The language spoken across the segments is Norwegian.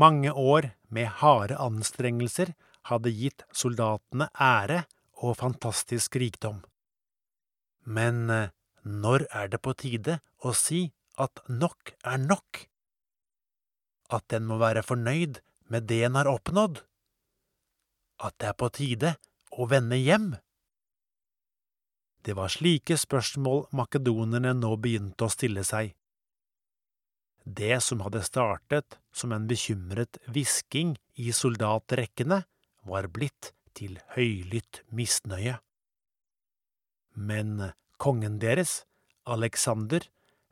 mange år med harde anstrengelser hadde gitt soldatene ære og fantastisk rikdom. Men eh, når er det på tide å si at nok er nok? At en må være fornøyd med det en har oppnådd? At det er på tide å vende hjem? Det var slike spørsmål makedonerne nå begynte å stille seg. Det som hadde startet som en bekymret hvisking i soldatrekkene, var blitt til høylytt misnøye. Men kongen deres, Alexander,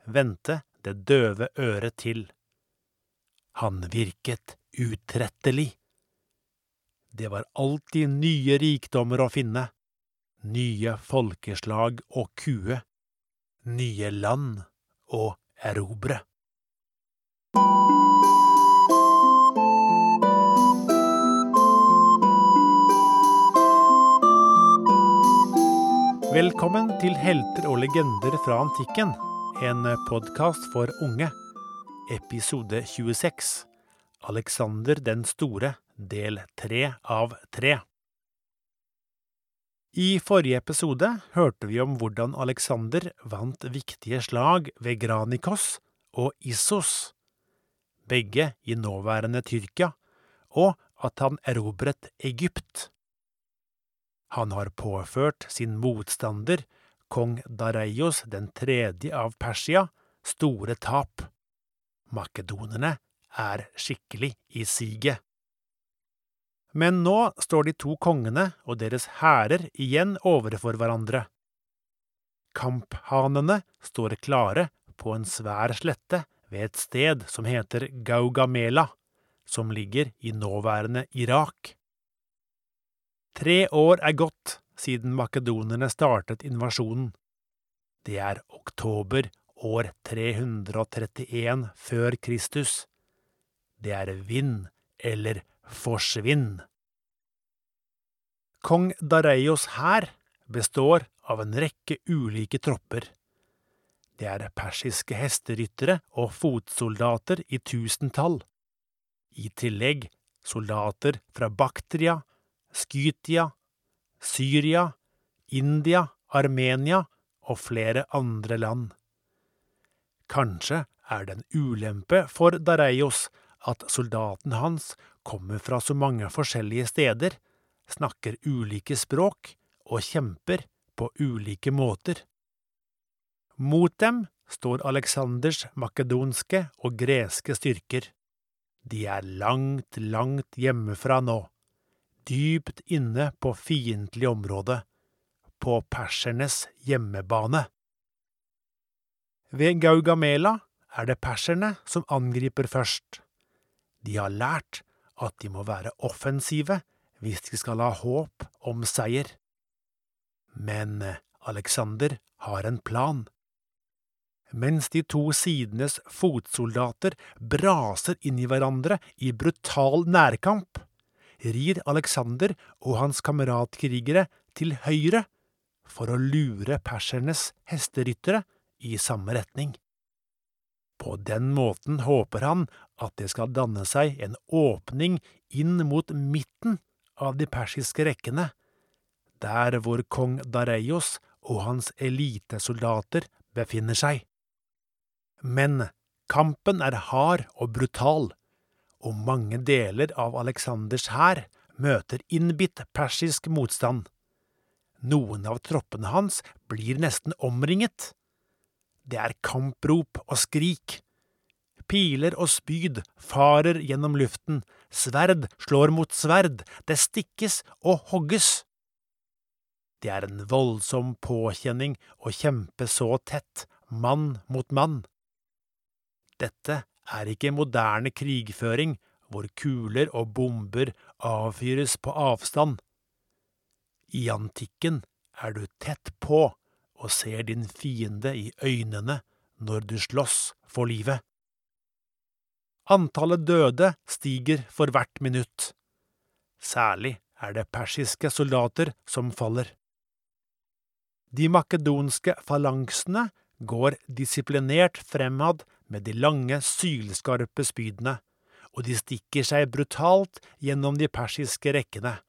vendte det døve øret til. Han virket utrettelig. Det var alltid nye rikdommer å finne, nye folkeslag å kue, nye land å erobre. Velkommen til Helter og legender fra antikken, en podkast for unge. Episode 26 Alexander den store, del tre av tre. I forrige episode hørte vi om hvordan Alexander vant viktige slag ved Granikos og Issos, begge i nåværende Tyrkia, og at han erobret Egypt. Han har påført sin motstander, kong Dareios den tredje av Persia, store tap. Makedonerne er skikkelig i siget. Men nå står de to kongene og deres hærer igjen overfor hverandre. Kamphanene står klare på en svær slette ved et sted som heter Gaugamela, som ligger i nåværende Irak. Tre år er gått siden makedonerne startet invasjonen. Det er oktober år 331 før Kristus. Det er vinn eller forsvinn. Kong Dareios hær består av en rekke ulike tropper. Det er persiske hesteryttere og fotsoldater i tusentall. I tillegg soldater fra Baktria, Skytia, Syria, India, Armenia og flere andre land. Kanskje er det en ulempe for Dareios at soldaten hans kommer fra så mange forskjellige steder, snakker ulike språk og kjemper på ulike måter. Mot dem står Aleksanders makedonske og greske styrker. De er langt, langt hjemmefra nå dypt inne på fiendtlig område, på persernes hjemmebane. Ved Gaugamela er det perserne som angriper først. De har lært at de må være offensive hvis de skal ha håp om seier. Men Alexander har en plan. Mens de to sidenes fotsoldater braser inn i hverandre i brutal nærkamp, rir Alexander og hans kameratkrigere til høyre for å lure persernes hesteryttere i samme retning. På den måten håper han at det skal danne seg en åpning inn mot midten av de persiske rekkene, der hvor kong Dareios og hans elitesoldater befinner seg. Men kampen er hard og brutal og mange deler av Aleksanders hær møter innbitt persisk motstand. Noen av troppene hans blir nesten omringet. Det er kamprop og skrik. Piler og spyd farer gjennom luften, sverd slår mot sverd, det stikkes og hogges. Det er en voldsom påkjenning å kjempe så tett, mann mot mann. Dette er ikke moderne krigføring hvor kuler og bomber avfyres på avstand. I antikken er du tett på og ser din fiende i øynene når du slåss for livet. Antallet døde stiger for hvert minutt. Særlig er det persiske soldater som faller. De makedonske falanksene går disiplinert fremad med de lange, sylskarpe spydene, og de stikker seg brutalt gjennom de persiske rekkene.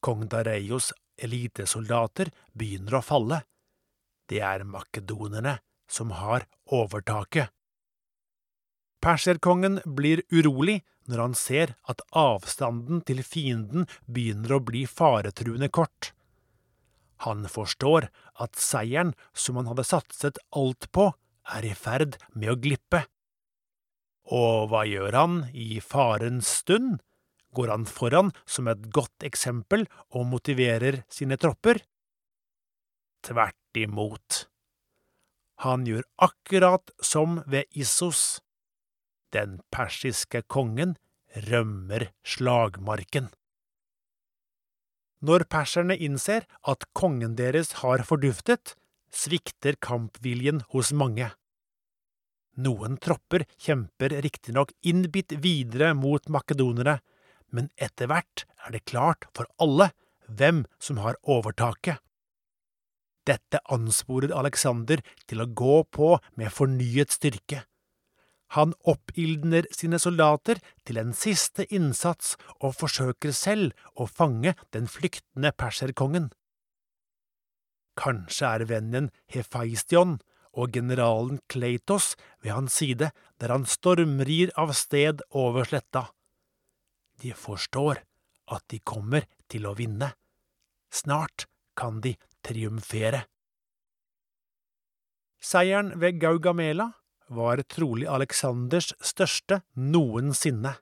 Kong Dareios elitesoldater begynner å falle. Det er makedonerne som har overtaket. Perserkongen blir urolig når han ser at avstanden til fienden begynner å bli faretruende kort. Han forstår at seieren som han hadde satset alt på, er i ferd med å glippe. Og hva gjør han i farens stund? Går han foran som et godt eksempel og motiverer sine tropper? Tvert imot. Han gjør akkurat som ved Issos. Den persiske kongen rømmer slagmarken. Når perserne innser at kongen deres har forduftet, svikter kampviljen hos mange. Noen tropper kjemper riktignok innbitt videre mot makedonere, men etter hvert er det klart for alle hvem som har overtaket. Dette ansporer Alexander til å gå på med fornyet styrke. Han oppildner sine soldater til en siste innsats og forsøker selv å fange den flyktende perserkongen. Kanskje er vennen Hefaistion og generalen Kleitos ved hans side der han stormrir av sted over sletta. De forstår at de kommer til å vinne. Snart kan de triumfere. Seieren ved Gaugamela var trolig Aleksanders største noensinne.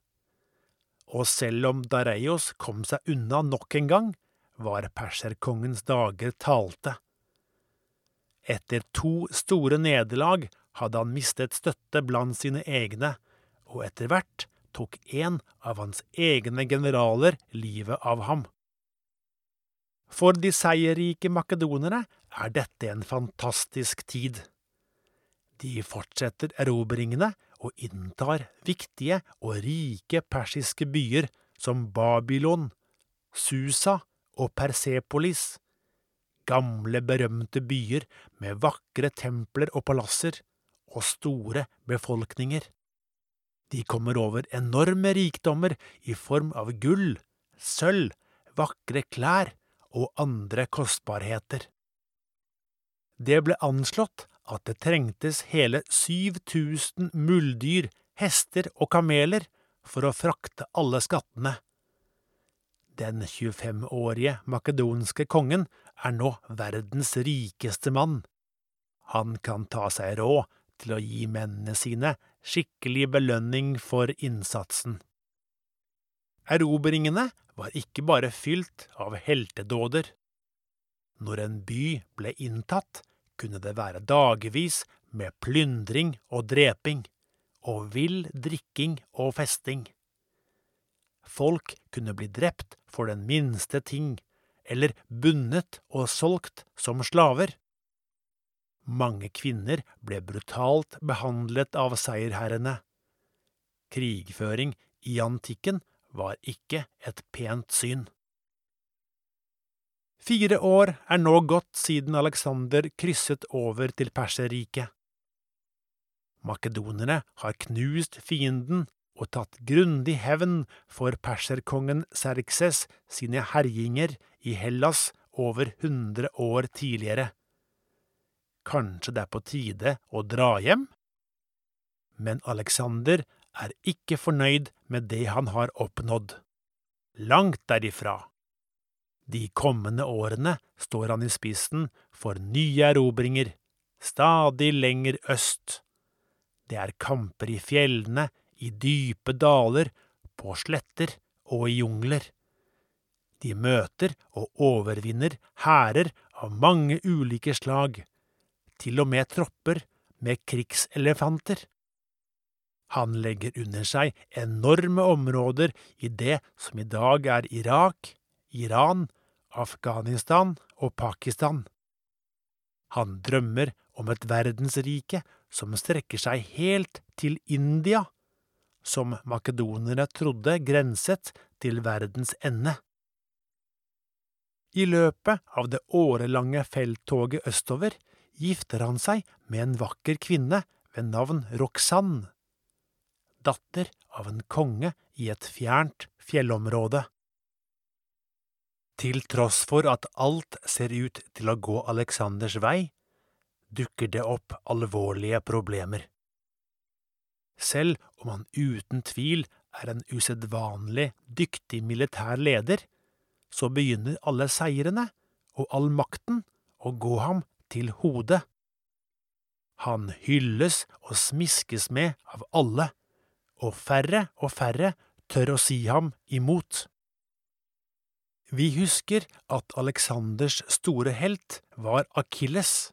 Og selv om Dareios kom seg unna nok en gang, var perserkongens dager talte. Etter to store nederlag hadde han mistet støtte blant sine egne, og etter hvert tok en av hans egne generaler livet av ham. For de seierrike makedonere er dette en fantastisk tid. De fortsetter erobringene og inntar viktige og rike persiske byer som Babylon, Susa og Persepolis, gamle, berømte byer med vakre templer og palasser og store befolkninger. De kommer over enorme rikdommer i form av gull, sølv, vakre klær og andre kostbarheter. Det ble anslått at det trengtes hele 7000 muldyr, hester og kameler for å frakte alle skattene. Den 25-årige makedonske kongen er nå verdens rikeste mann. Han kan ta seg råd til å gi mennene sine skikkelig belønning for innsatsen. Erobringene var ikke bare fylt av heltedåder. Når en by ble inntatt, kunne det være dagevis med plyndring og dreping, og vill drikking og festing. Folk kunne bli drept for den minste ting, eller bundet og solgt som slaver. Mange kvinner ble brutalt behandlet av seierherrene. Krigføring i antikken var ikke et pent syn. Fire år er nå gått siden Alexander krysset over til Perserriket. Makedonerne har knust fienden og tatt grundig hevn for perserkongen Serkses sine herjinger i Hellas over hundre år tidligere. Kanskje det er på tide å dra hjem? Men Alexander er ikke fornøyd med det han har oppnådd. Langt derifra. De kommende årene står han i spissen for nye erobringer, stadig lenger øst. Det er kamper i fjellene, i dype daler, på sletter og i jungler. De møter og overvinner hærer av mange ulike slag, til og med tropper med krigselefanter. Han legger under seg enorme områder i det som i dag er Irak, Iran, Afghanistan og Pakistan. Han drømmer om et verdensrike som strekker seg helt til India, som makedonerne trodde grenset til verdens ende. I løpet av det årelange felttoget østover gifter han seg med en vakker kvinne ved navn Roxanne. datter av en konge i et fjernt fjellområde. Til tross for at alt ser ut til å gå Aleksanders vei, dukker det opp alvorlige problemer. Selv om han uten tvil er en usedvanlig dyktig militær leder, så begynner alle seirene og all makten å gå ham til hodet. Han hylles og smiskes med av alle, og færre og færre tør å si ham imot. Vi husker at Aleksanders store helt var Akilles.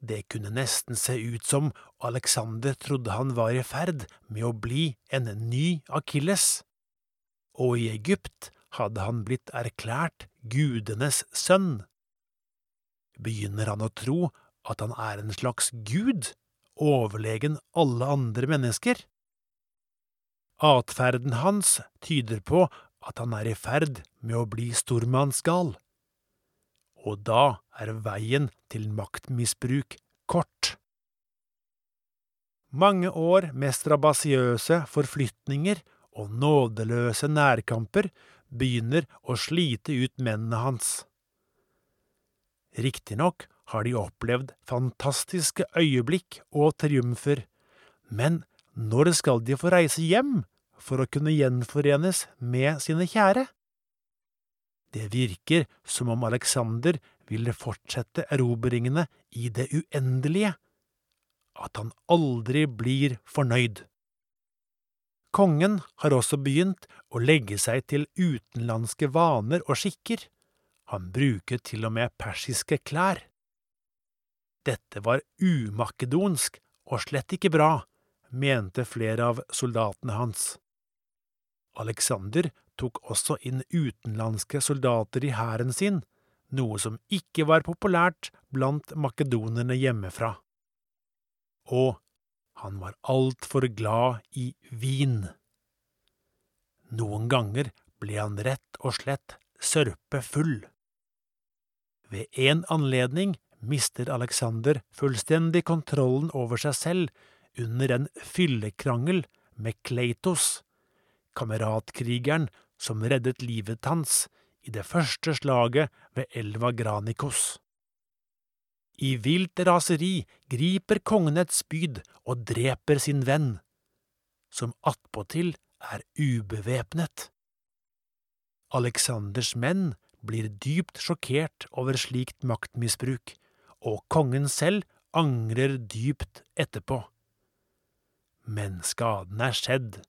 Det kunne nesten se ut som Alexander trodde han var i ferd med å bli en ny Akilles, og i Egypt hadde han blitt erklært gudenes sønn. Begynner han å tro at han er en slags gud, overlegen alle andre mennesker? Atferden hans tyder på at han er i ferd med å bli stormannsgal og da er veien til maktmisbruk kort. Mange år med strabasiøse forflytninger og nådeløse nærkamper begynner å slite ut mennene hans. Riktignok har de opplevd fantastiske øyeblikk og triumfer, men når skal de få reise hjem for å kunne gjenforenes med sine kjære? Det virker som om Alexander ville fortsette erobringene i det uendelige, at han aldri blir fornøyd. Kongen har også begynt å legge seg til utenlandske vaner og skikker, han bruker til og med persiske klær. Dette var umakedonsk og slett ikke bra, mente flere av soldatene hans. Alexander tok også inn utenlandske soldater i hæren sin, noe som ikke var populært blant makedonerne hjemmefra. Og han var altfor glad i vin. Noen ganger ble han rett og slett sørpefull. Ved en anledning mister Alexander fullstendig kontrollen over seg selv under en fyllekrangel med Kleitos, kameratkrigeren som reddet livet hans i det første slaget ved elva Granikos. I vilt raseri griper kongen et spyd og dreper sin venn, som attpåtil er ubevæpnet. Aleksanders menn blir dypt sjokkert over slikt maktmisbruk, og kongen selv angrer dypt etterpå. Men skaden er skjedd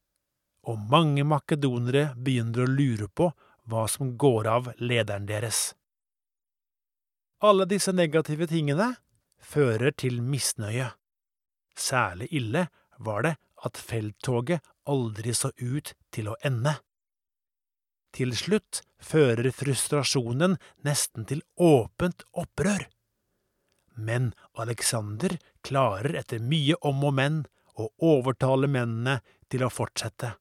og mange makedonere begynner å lure på hva som går av lederen deres. Alle disse negative tingene fører til misnøye. Særlig ille var det at felttoget aldri så ut til å ende. Til slutt fører frustrasjonen nesten til åpent opprør. Men Alexander klarer etter mye om og men å overtale mennene til å fortsette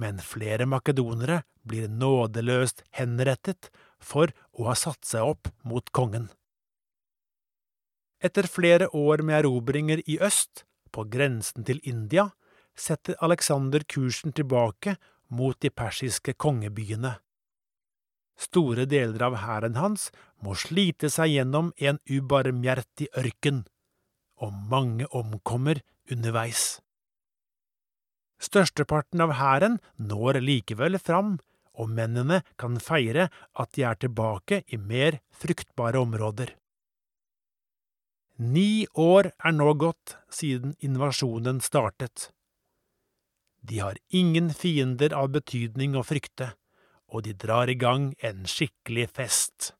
men flere makedonere blir nådeløst henrettet for å ha satt seg opp mot kongen. Etter flere år med erobringer i øst, på grensen til India, setter Alexander kursen tilbake mot de persiske kongebyene. Store deler av hæren hans må slite seg gjennom en ubarmhjertig ørken, og mange omkommer underveis. Størsteparten av hæren når likevel fram, og mennene kan feire at de er tilbake i mer fruktbare områder. Ni år er nå gått siden invasjonen startet. De har ingen fiender av betydning å frykte, og de drar i gang en skikkelig fest.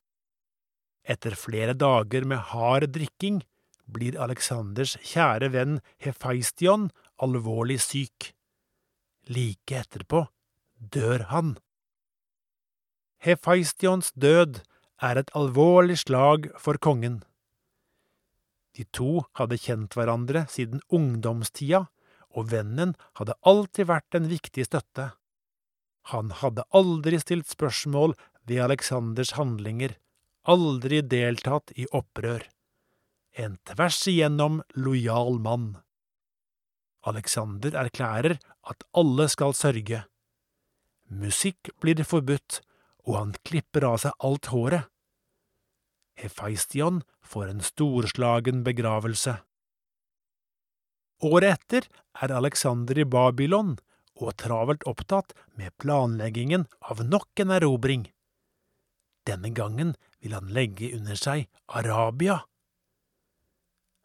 Etter flere dager med hard drikking blir Aleksanders kjære venn Hefaistion alvorlig syk. Like etterpå dør han. Hefaistions død er et alvorlig slag for kongen. De to hadde kjent hverandre siden ungdomstida, og vennen hadde alltid vært en viktig støtte. Han hadde aldri stilt spørsmål ved Aleksanders handlinger, aldri deltatt i opprør. En tvers igjennom lojal mann. Alexander erklærer at alle skal sørge. Musikk blir forbudt, og han klipper av seg alt håret. Hefaistian får en storslagen begravelse. Året etter er Alexander i Babylon og travelt opptatt med planleggingen av nok en erobring. Denne gangen vil han legge under seg Arabia.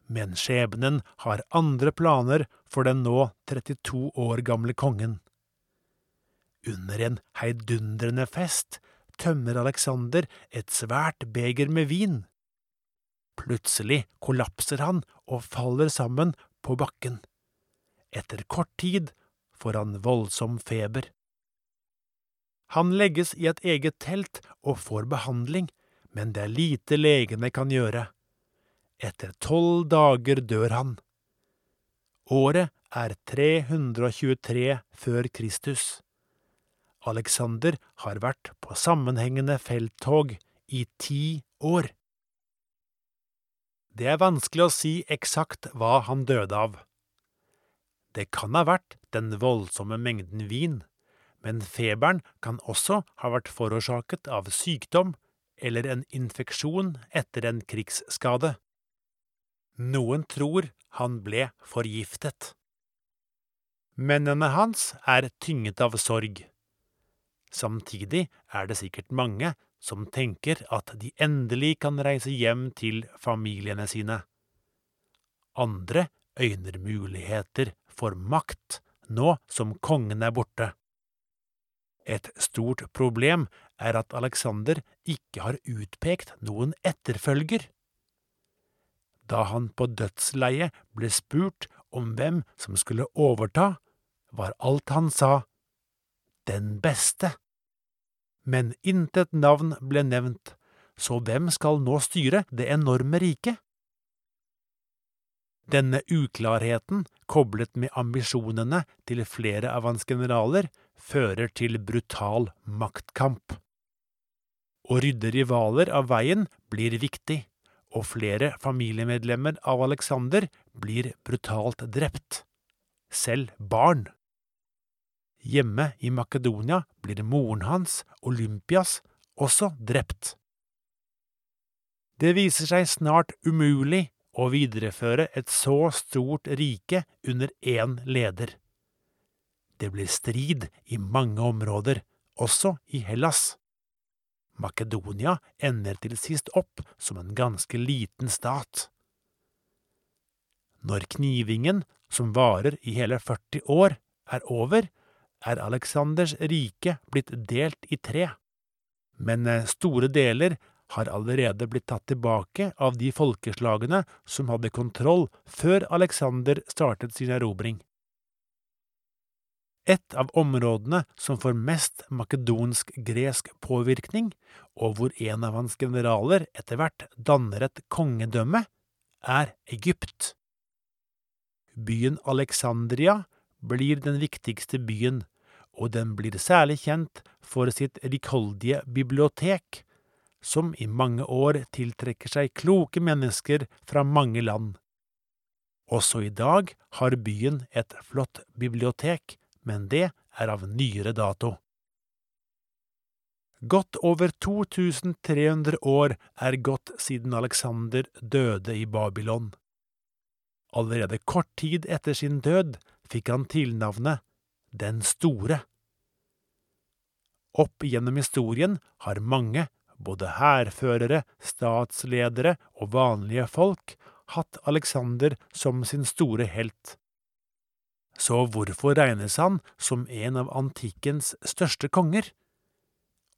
Men skjebnen har andre planer for den nå 32 år gamle kongen. Under en heidundrende fest tømmer Alexander et svært beger med vin. Plutselig kollapser han og faller sammen på bakken. Etter kort tid får han voldsom feber. Han legges i et eget telt og får behandling, men det er lite legene kan gjøre. Etter tolv dager dør han. Året er 323 før Kristus. Alexander har vært på sammenhengende felttog i ti år. Det er vanskelig å si eksakt hva han døde av. Det kan ha vært den voldsomme mengden vin, men feberen kan også ha vært forårsaket av sykdom eller en infeksjon etter en krigsskade. Noen tror han ble forgiftet. Mennene hans er tynget av sorg. Samtidig er det sikkert mange som tenker at de endelig kan reise hjem til familiene sine. Andre øyner muligheter for makt nå som kongen er borte. Et stort problem er at Alexander ikke har utpekt noen etterfølger. Da han på dødsleiet ble spurt om hvem som skulle overta, var alt han sa den beste. Men intet navn ble nevnt, så hvem skal nå styre det enorme riket? Denne uklarheten, koblet med ambisjonene til flere av hans generaler, fører til brutal maktkamp. Å rydde rivaler av veien blir viktig, og flere familiemedlemmer av Alexander blir brutalt drept. Selv barn. Hjemme i Makedonia blir moren hans, Olympias, også drept. Det viser seg snart umulig å videreføre et så stort rike under én leder. Det blir strid i mange områder, også i Hellas. Makedonia ender til sist opp som en ganske liten stat. Når knivingen, som varer i hele 40 år, er over, er Aleksanders rike blitt delt i tre, men eh, store deler har allerede blitt tatt tilbake av de folkeslagene som hadde kontroll før Alexander startet sin erobring. Et av områdene som får mest makedonsk-gresk påvirkning, og hvor en av hans generaler etter hvert danner et kongedømme, er Egypt. Byen Alexandria blir den viktigste byen, og den blir særlig kjent for sitt rikholdige bibliotek, som i mange år tiltrekker seg kloke mennesker fra mange land. Også i dag har byen et flott bibliotek, men det er av nyere dato. Godt over 2300 år er gått siden Alexander døde i Babylon. Allerede kort tid etter sin død fikk han tilnavnet Den store. Opp gjennom historien har mange, både hærførere, statsledere og vanlige folk, hatt Alexander som sin store helt. Så hvorfor regnes han som en av antikkens største konger?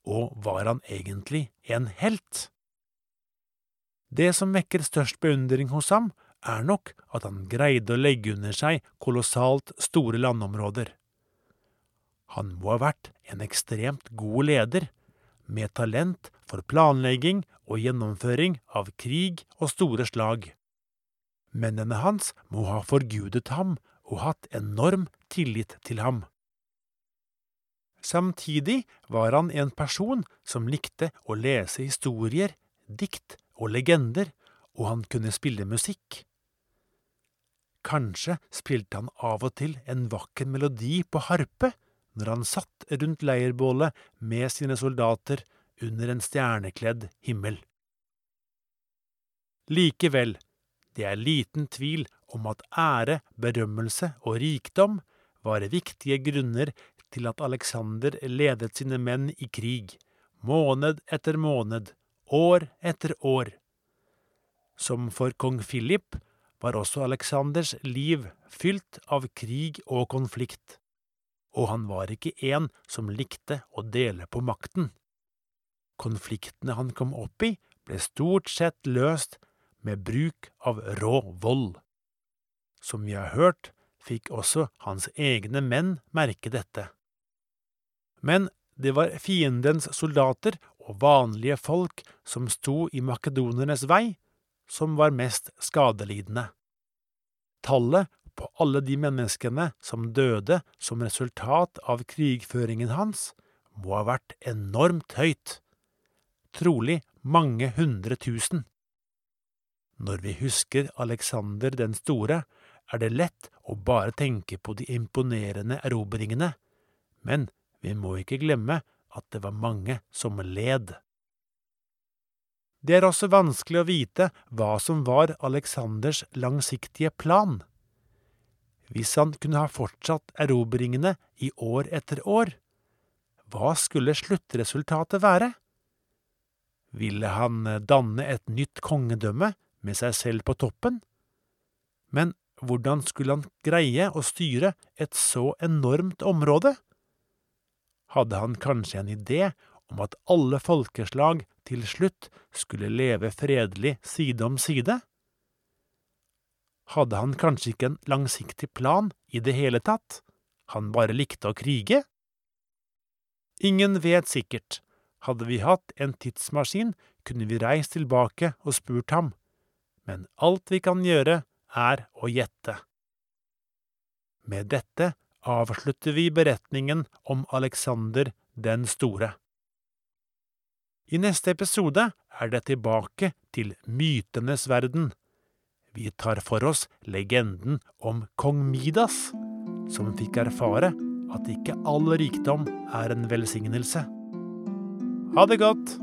Og var han egentlig en helt? Det som vekker størst beundring hos ham, er nok at han greide å legge under seg kolossalt store landområder. Han må ha vært en ekstremt god leder, med talent for planlegging og gjennomføring av krig og store slag. Mennene hans må ha forgudet ham og hatt enorm tillit til ham. Samtidig var han en person som likte å lese historier, dikt og legender, og han kunne spille musikk. Kanskje spilte han av og til en vakker melodi på harpe når han satt rundt leirbålet med sine soldater under en stjernekledd himmel. Likevel, det er liten tvil om at ære, berømmelse og rikdom var viktige grunner til at Alexander ledet sine menn i krig, måned etter måned, år etter år. Som for kong Philip var også Aleksanders liv fylt av krig og konflikt, og han var ikke en som likte å dele på makten. Konfliktene han kom opp i, ble stort sett løst med bruk av rå vold. Som vi har hørt, fikk også hans egne menn merke dette. Men det var fiendens soldater og vanlige folk som sto i makedonernes vei, som var mest skadelidende. Tallet på alle de menneskene som døde som resultat av krigføringen hans, må ha vært enormt høyt, trolig mange hundre tusen. Når vi husker Alexander den store, er det lett å bare tenke på de imponerende erobringene, men vi må ikke glemme at det var mange som led. Det er også vanskelig å vite hva som var Aleksanders langsiktige plan. Hvis han kunne ha fortsatt erobringene i år etter år, hva skulle sluttresultatet være? Ville han danne et nytt kongedømme med seg selv på toppen? Men hvordan skulle han greie å styre et så enormt område? Hadde han kanskje en idé om at alle folkeslag til slutt skulle leve fredelig side om side? Hadde han kanskje ikke en langsiktig plan i det hele tatt, han bare likte å krige? Ingen vet sikkert, hadde vi hatt en tidsmaskin, kunne vi reist tilbake og spurt ham, men alt vi kan gjøre, er å gjette. Med dette avslutter vi beretningen om Alexander den store. I neste episode er det tilbake til mytenes verden. Vi tar for oss legenden om kong Midas, som fikk erfare at ikke all rikdom er en velsignelse. Ha det godt!